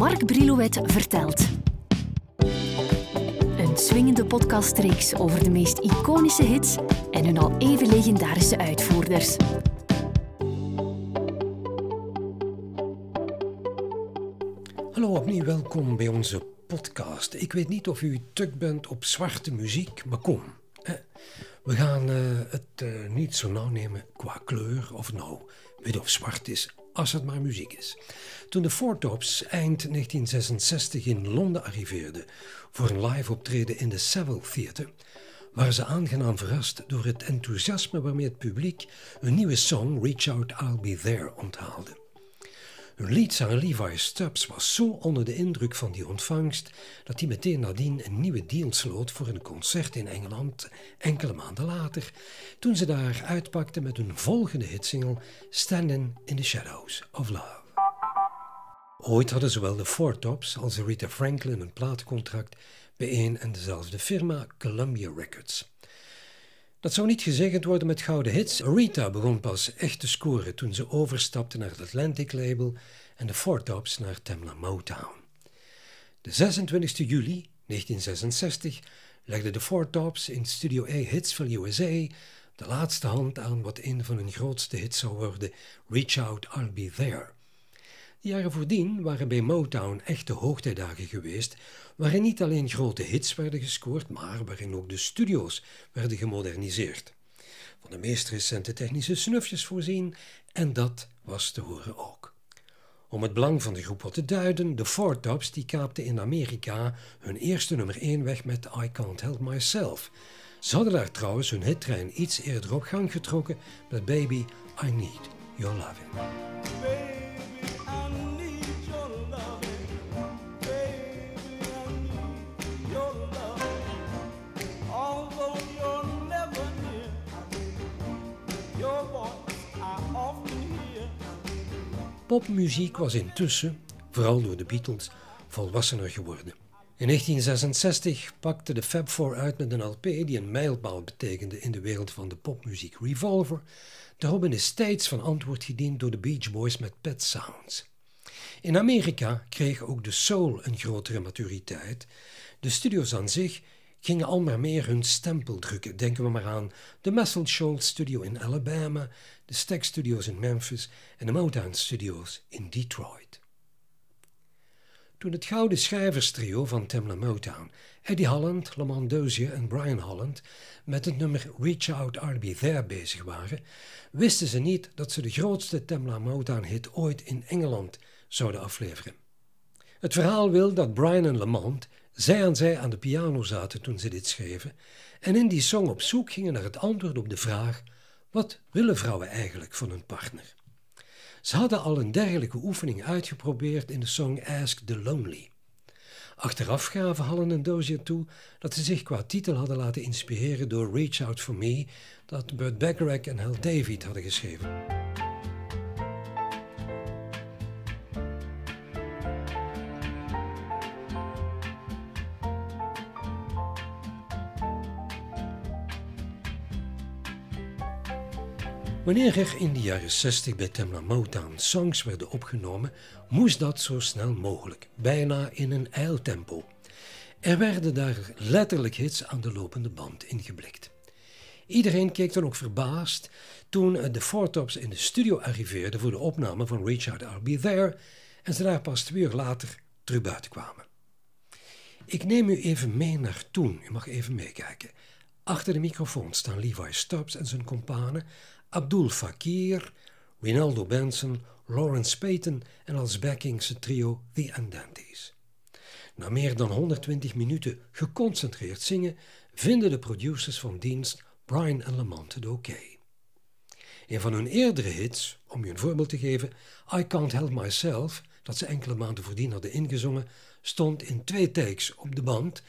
Mark Brilouet vertelt. Een swingende podcastreeks over de meest iconische hits en hun al even legendarische uitvoerders. Hallo opnieuw, welkom bij onze podcast. Ik weet niet of u tuk bent op zwarte muziek, maar kom. We gaan eh, het eh, niet zo nauw nemen qua kleur of nou wit of zwart is, als het maar muziek is. Toen de Four Tops eind 1966 in Londen arriveerden voor een live optreden in de Savile Theatre, waren ze aangenaam verrast door het enthousiasme waarmee het publiek een nieuwe song, Reach Out I'll Be There, onthaalde. Hun leadzanger Levi Stubbs was zo onder de indruk van die ontvangst dat hij meteen nadien een nieuwe deal sloot voor een concert in Engeland enkele maanden later, toen ze daar uitpakten met hun volgende hitsingle Standing in the Shadows of Love. Ooit hadden zowel de Four Tops als Rita Franklin een platencontract bij een en dezelfde firma, Columbia Records. Dat zou niet gezegend worden met gouden hits. Rita begon pas echt te scoren toen ze overstapte naar het Atlantic label en de Four Tops naar Tamla Motown. De 26 juli 1966 legde de Four Tops in Studio A Hitsville USA de laatste hand aan wat een van hun grootste hits zou worden, Reach Out, I'll Be There. De jaren voordien waren bij Motown echte hoogtijdagen geweest, waarin niet alleen grote hits werden gescoord, maar waarin ook de studio's werden gemoderniseerd. Van de meest recente technische snufjes voorzien, en dat was te horen ook. Om het belang van de groep wat te duiden, de Four Tops die kaapten in Amerika hun eerste nummer 1 weg met I Can't Help Myself. Ze hadden daar trouwens hun hittrein iets eerder op gang getrokken met Baby I Need Your Loving. Popmuziek was intussen, vooral door de Beatles, volwassener geworden. In 1966 pakte de Fab Four uit met een LP die een mijlpaal betekende in de wereld van de popmuziek Revolver. Daarop is steeds van antwoord gediend door de Beach Boys met Pet Sounds. In Amerika kreeg ook de soul een grotere maturiteit. De studio's aan zich gingen al maar meer hun stempel drukken. Denken we maar aan de Muscle Shoals Studio in Alabama, de Stack Studios in Memphis en de Motown Studios in Detroit. Toen het gouden schrijverstrio van Tamla Motown, Eddie Holland, Lamont Dozier en Brian Holland, met het nummer Reach Out I'll There bezig waren, wisten ze niet dat ze de grootste Tamla Motown-hit ooit in Engeland zouden afleveren. Het verhaal wil dat Brian en Lamont zij aan zij aan de piano zaten toen ze dit schreven en in die song op zoek gingen naar het antwoord op de vraag: wat willen vrouwen eigenlijk van hun partner? Ze hadden al een dergelijke oefening uitgeprobeerd in de song Ask the Lonely. Achteraf gaven Hallen en Dozier toe dat ze zich qua titel hadden laten inspireren door Reach Out For Me, dat Burt Bacharach en Hal David hadden geschreven. Wanneer er in de jaren 60 bij Tamla Motown songs werden opgenomen, moest dat zo snel mogelijk, bijna in een eiltempo. Er werden daar letterlijk hits aan de lopende band ingeblikt. Iedereen keek dan ook verbaasd toen de Four Tops in de studio arriveerden voor de opname van Richard I'll There en ze daar pas twee uur later terug buiten kwamen. Ik neem u even mee naar toen, u mag even meekijken. Achter de microfoon staan Levi Stubbs en zijn companen Abdul Fakir, Rinaldo Benson, Lawrence Payton en als backing zijn trio The Andantes. Na meer dan 120 minuten geconcentreerd zingen vinden de producers van dienst Brian en Lamont het oké. Een van hun eerdere hits, om je een voorbeeld te geven, I Can't Help Myself, dat ze enkele maanden voordien hadden ingezongen, stond in twee takes op de band,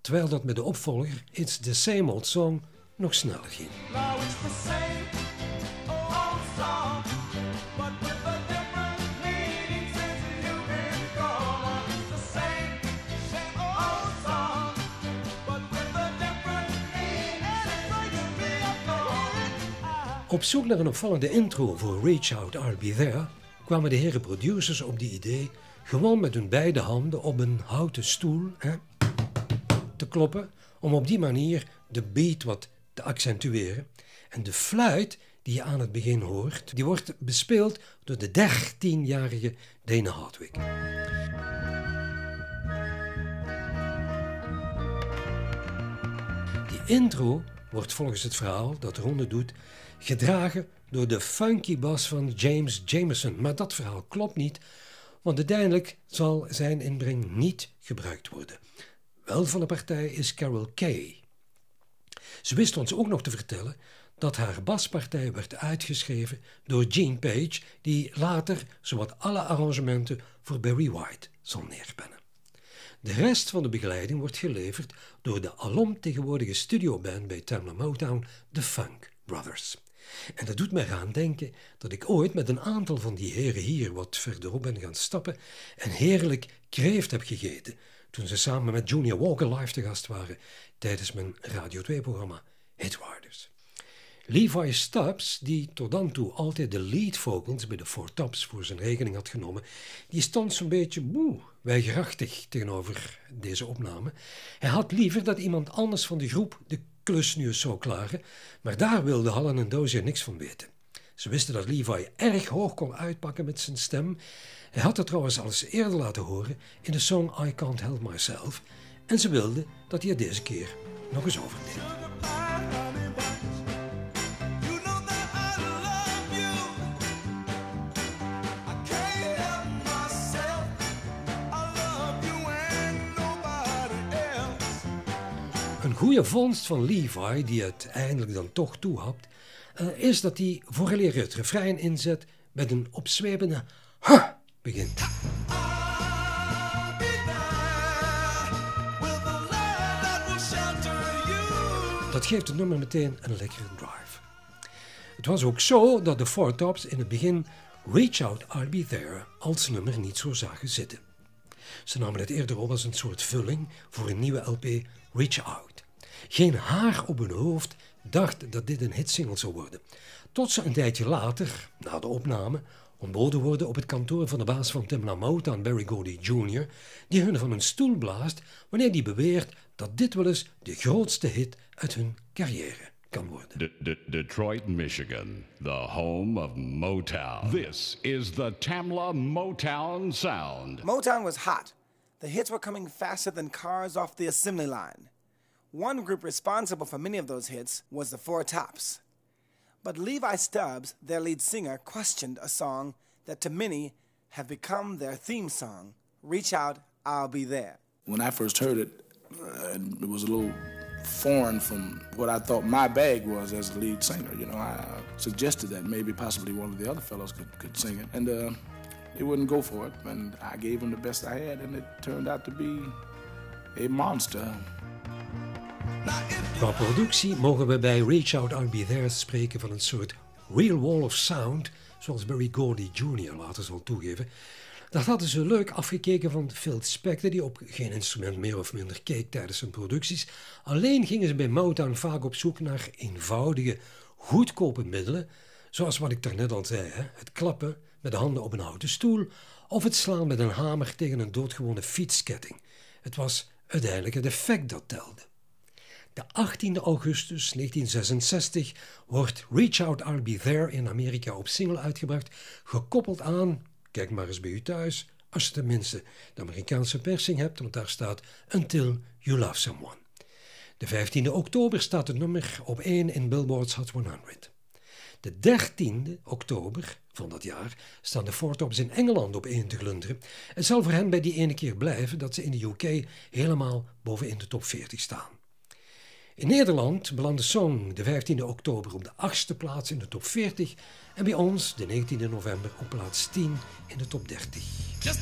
terwijl dat met de opvolger It's the Same Old Song nog sneller ging. Op zoek naar een opvallende intro voor Reach Out I'll Be There kwamen de heren producers op die idee gewoon met hun beide handen op een houten stoel hè, te kloppen, om op die manier de beat wat accentueren. En de fluit die je aan het begin hoort, die wordt bespeeld door de 13-jarige Dana Hardwick. Die intro wordt volgens het verhaal dat ronde doet gedragen door de funky bas van James Jameson. Maar dat verhaal klopt niet, want uiteindelijk zal zijn inbreng niet gebruikt worden. Wel van de partij is Carol Kay. Ze wist ons ook nog te vertellen dat haar baspartij werd uitgeschreven door Gene Page, die later zowat alle arrangementen voor Barry White zal neerpennen. De rest van de begeleiding wordt geleverd door de alomtegenwoordige studioband bij Tamla Motown, The Funk Brothers. En dat doet mij eraan denken dat ik ooit met een aantal van die heren hier wat verderop ben gaan stappen en heerlijk kreeft heb gegeten toen ze samen met Junior Walker live te gast waren tijdens mijn Radio 2-programma Hitriders. Levi Stubbs, die tot dan toe altijd de lead vocals bij de Four Tops voor zijn rekening had genomen, die stond zo'n beetje moe, weigerachtig tegenover deze opname. Hij had liever dat iemand anders van de groep de klus nu eens zou klaren, maar daar wilde Hallen en Dozier niks van weten. Ze wisten dat Levi erg hoog kon uitpakken met zijn stem. Hij had het trouwens al eens eerder laten horen in de song I Can't Help Myself en ze wilden dat hij het deze keer nog eens overdeed. Een goede vondst van Levi, die het eindelijk dan toch toehapt, uh, is dat hij vooraleer het refrein inzet met een opzwepende ha begint. Dat geeft het nummer meteen een lekkere drive. Het was ook zo dat de Four Tops in het begin Reach Out, I'll Be There als nummer niet zo zagen zitten. Ze namen het eerder op als een soort vulling voor een nieuwe LP Reach Out. Geen haar op hun hoofd dacht dat dit een hitsingle zou worden. Tot ze een tijdje later, na de opname, ontboden worden op het kantoor van de baas van Timna Motown, Barry Gordy Jr., die hun van hun stoel blaast wanneer die beweert dat dit wel eens de grootste hit uit hun carrière kan worden. D- D- Detroit, Michigan, the home of Motown. This is the Tamla Motown sound. Motown was hot. The hits were coming faster than cars off the assembly line. One group responsible for many of those hits was the Four Tops. But Levi Stubbs, their lead singer, questioned a song that to many have become their theme song Reach Out, I'll Be There. When I first heard it, uh, it was a little foreign from what I thought my bag was as a lead singer. You know, I suggested that maybe possibly one of the other fellows could, could sing it, and uh, they wouldn't go for it. And I gave them the best I had, and it turned out to be a monster. Qua productie mogen we bij Reach Out I'll Be There spreken van een soort real wall of sound, zoals Barry Gordy Jr. later zal toegeven. Dat hadden ze leuk afgekeken van Phil Spector, die op geen instrument meer of minder keek tijdens zijn producties. Alleen gingen ze bij Motown vaak op zoek naar eenvoudige, goedkope middelen, zoals wat ik daarnet al zei, hè? het klappen met de handen op een houten stoel of het slaan met een hamer tegen een doodgewone fietsketting. Het was uiteindelijk het effect dat telde. De 18 augustus 1966 wordt Reach Out I'll Be There in Amerika op single uitgebracht, gekoppeld aan, kijk maar eens bij u thuis, als je tenminste de Amerikaanse persing hebt, want daar staat Until You Love Someone. De 15 oktober staat het nummer op 1 in Billboard's Hot 100. De 13e oktober van dat jaar staan de Four in Engeland op 1 te glunderen. Het zal voor hen bij die ene keer blijven dat ze in de UK helemaal bovenin de top 40 staan. In Nederland belandde Song de 15e oktober op de 8e plaats in de top 40 en bij ons de 19e november op plaats 10 in de top 30. Just